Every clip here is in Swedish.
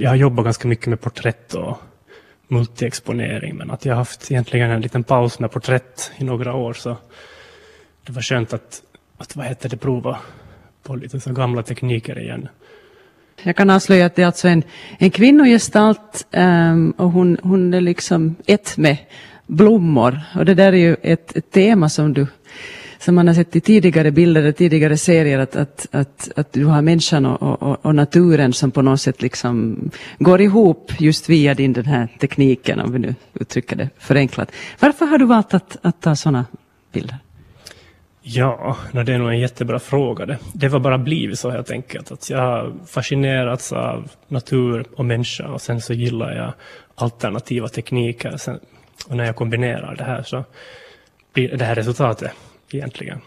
jag har jobbat ganska mycket med porträtt och multiexponering, men att jag har haft egentligen en liten paus med porträtt i några år, så det var skönt att, att vad heter det, prova på lite så gamla tekniker igen. Jag kan avslöja att det är alltså en, en kvinnogestalt um, och hon, hon är liksom ett med blommor. Och det där är ju ett, ett tema som du som man har sett i tidigare bilder och tidigare serier, att, att, att, att du har människan och, och, och, naturen som på något sätt liksom går ihop just via din den här tekniken, om vi nu uttrycker det förenklat. Varför har du valt att, att ta sådana bilder? Ja, det är nog en jättebra fråga. Det, det var bara blivit så helt enkelt. Att jag har fascinerats av natur och människa och sen så gillar jag alternativa tekniker. Sen, och när jag kombinerar det här så blir det här resultatet egentligen.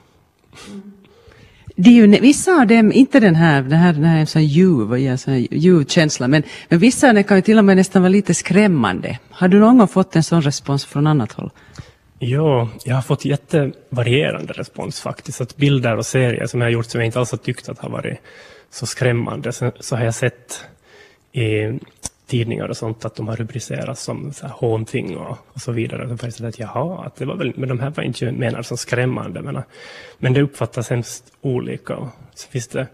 Det är ju, vissa av dem, inte den här, den här, den här är sån ljuv, ljuv känsla, men, men vissa av dem kan ju till och med nästan vara lite skrämmande. Har du någon gång fått en sån respons från annat håll? Ja, jag har fått jättevarierande respons faktiskt. Att bilder och serier som jag har gjort som jag inte alls har tyckt att har varit så skrämmande, så, så har jag sett i tidningar och sånt att de har rubricerats som så här och, och så vidare. Och så att, jaha, att det var väl, men de här var inte menade som skrämmande. Men, men det uppfattas hemskt olika. Och så finns det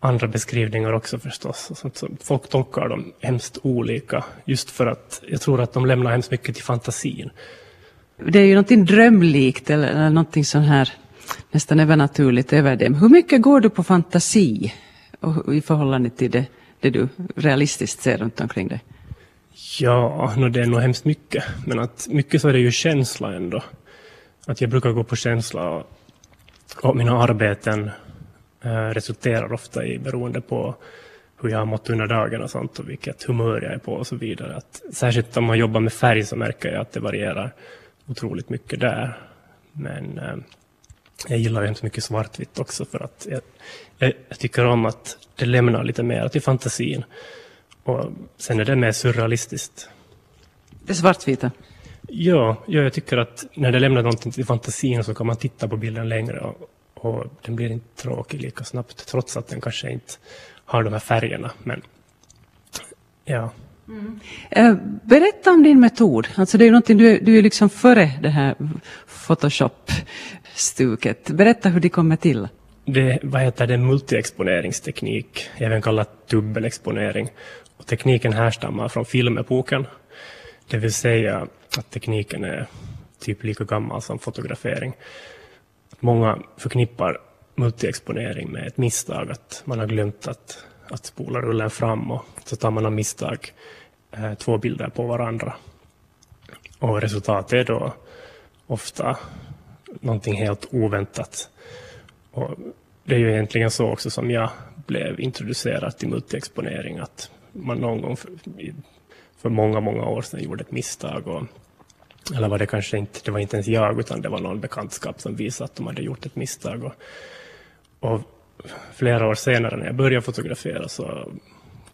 andra beskrivningar också förstås. Och sånt, så folk tolkar dem hemskt olika just för att jag tror att de lämnar hemskt mycket till fantasin. Det är ju någonting drömlikt eller, eller någonting sån här nästan övernaturligt över dem. Hur mycket går du på fantasi och, i förhållande till det det du realistiskt ser runt omkring dig? Ja, no, det är nog hemskt mycket. Men att mycket så är det ju känsla ändå. Att jag brukar gå på känsla och, och mina arbeten eh, resulterar ofta i beroende på hur jag har mått under dagen och sånt och vilket humör jag är på och så vidare. Att, särskilt om man jobbar med färg så märker jag att det varierar otroligt mycket där. Men eh, jag gillar ju inte mycket svartvitt också för att jag, jag, jag, tycker om att det lämnar lite mer till fantasin. Och sen är det mer surrealistiskt. Det svartvita? Ja, ja, jag tycker att när det lämnar någonting till fantasin så kan man titta på bilden längre och, och den blir inte tråkig lika snabbt trots att den kanske inte har de här färgerna. Men ja. Mm. Berätta om din metod. Alltså det är någonting, du, du är liksom före det här Photoshop-stuket. Berätta hur det kommer till. Det vad heter det, multiexponeringsteknik, även kallat dubbelexponering. Och tekniken härstammar från filmepoken. Det vill säga att tekniken är typ lika gammal som fotografering. Många förknippar multiexponering med ett misstag, att man har glömt att, att spola rullen fram och så tar man av misstag eh, två bilder på varandra. Och resultatet är då ofta någonting helt oväntat. Och det är ju egentligen så också som jag blev introducerad till multiexponering, att man någon gång för, för många, många år sedan gjorde ett misstag. Och, eller var det kanske inte, det var inte ens jag, utan det var någon bekantskap som visade att de hade gjort ett misstag. Och, och flera år senare när jag började fotografera så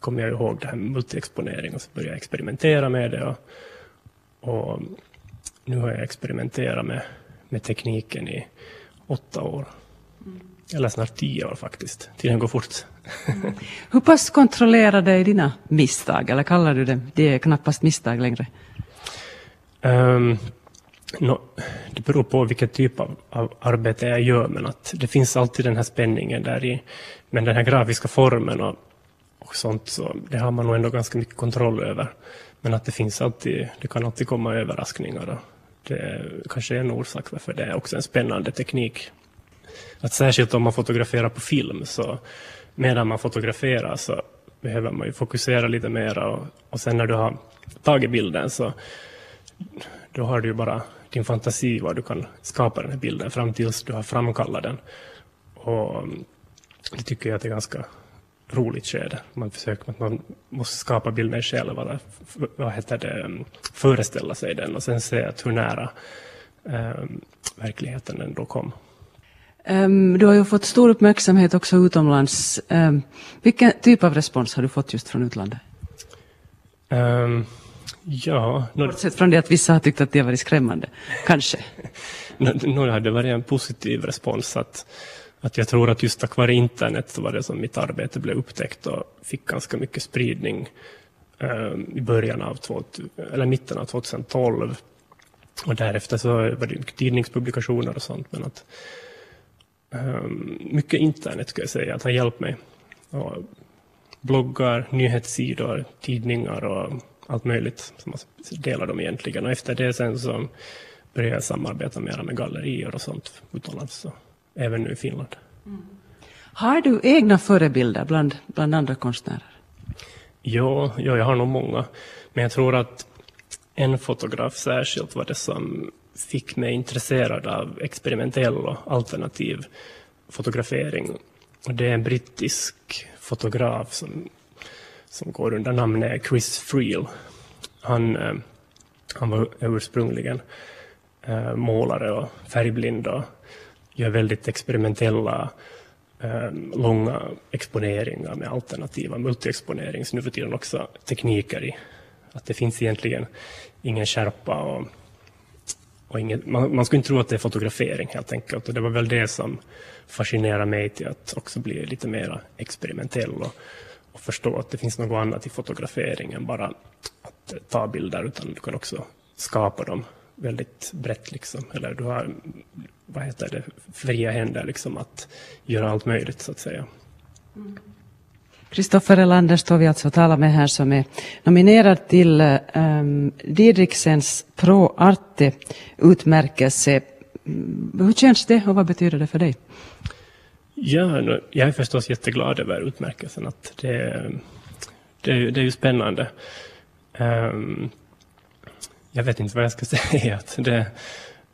kom jag ihåg det här med multiexponering och så började jag experimentera med det. Och, och nu har jag experimenterat med, med tekniken i åtta år. Mm. Eller snart tio år faktiskt. Tiden går fort. Mm. Hur pass kontrollerade är dina misstag? Eller kallar du dem, det är knappast misstag längre? Um, no, det beror på vilken typ av, av, arbete jag gör, men att det finns alltid den här spänningen där i. Men den här grafiska formen och, och sånt, så det har man nog ändå ganska mycket kontroll över. Men att det finns alltid, det kan alltid komma överraskningar. Och det kanske är en orsak varför det är också en spännande teknik att särskilt om man fotograferar på film så medan man fotograferar så behöver man ju fokusera lite mer och, och sen när du har tagit bilden så då har du ju bara din fantasi var du kan skapa den här bilden fram tills du har framkallat den. Och det tycker jag att det är ganska roligt skede. Man försöker, att man måste skapa bilden själv, eller vad heter det, föreställa sig den och sen se att hur nära eh, verkligheten ändå kom. Um, du har ju fått stor uppmärksamhet också utomlands. Um, vilken typ av respons har du fått just från utlandet? Um, ja... Bortsett från det att vissa har tyckt att det varit skrämmande, kanske? Har det varit en positiv respons. Att, att jag tror att just tack vare internet så var det som mitt arbete blev upptäckt och fick ganska mycket spridning eh, i början av, eller mitten av 2012. Och därefter så var det tidningspublikationer och sånt. Men att, eh, mycket internet skulle jag säga att har hjälpt mig. Och bloggar, nyhetssidor, tidningar och allt möjligt. Som man delar dem egentligen. Och efter det sen så började jag samarbeta mer med gallerier och sånt utomlands. Så, även nu i Finland. Mm. Har du egna förebilder bland, bland andra konstnärer? Ja, ja, jag har nog många. Men jag tror att en fotograf särskilt var det som fick mig intresserad av experimentell och alternativ fotografering. Och det är en brittisk fotograf som, som går under namnet Chris Friel. Han, eh, han var ursprungligen eh, målare och färgblind och gör väldigt experimentella eh, långa exponeringar med alternativa multiexponerings nu för tiden också tekniker i att det finns egentligen ingen skärpa och, och inget, man, man skulle inte tro att det är fotografering helt enkelt. Och det var väl det som fascinerade mig till att också bli lite mer experimentell och, och förstå att det finns något annat i fotografering än bara att eh, ta bilder, utan du kan också skapa dem väldigt brett. Liksom. Eller du har vad heter det, fria händer liksom, att göra allt möjligt så att säga. Kristoffer mm. Elander står vi alltså och talar med här som är nominerad till um, Didriksens Pro Arte-utmärkelse. Hur känns det och vad betyder det för dig? Ja, jag är förstås jätteglad över utmärkelsen. Att det, det, det är ju spännande. Um, jag vet inte vad jag ska säga. Att det,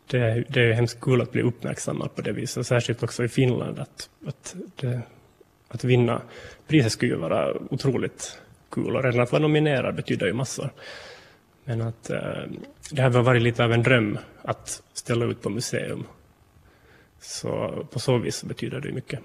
det, det är hemskt kul att bli uppmärksammad på det viset. Särskilt också i Finland. Att, att, det, att vinna priset skulle ju vara otroligt kul. Och redan att vara nominerad betyder ju massor. Men att eh, det har varit lite av en dröm att ställa ut på museum. Så på så vis betyder det mycket.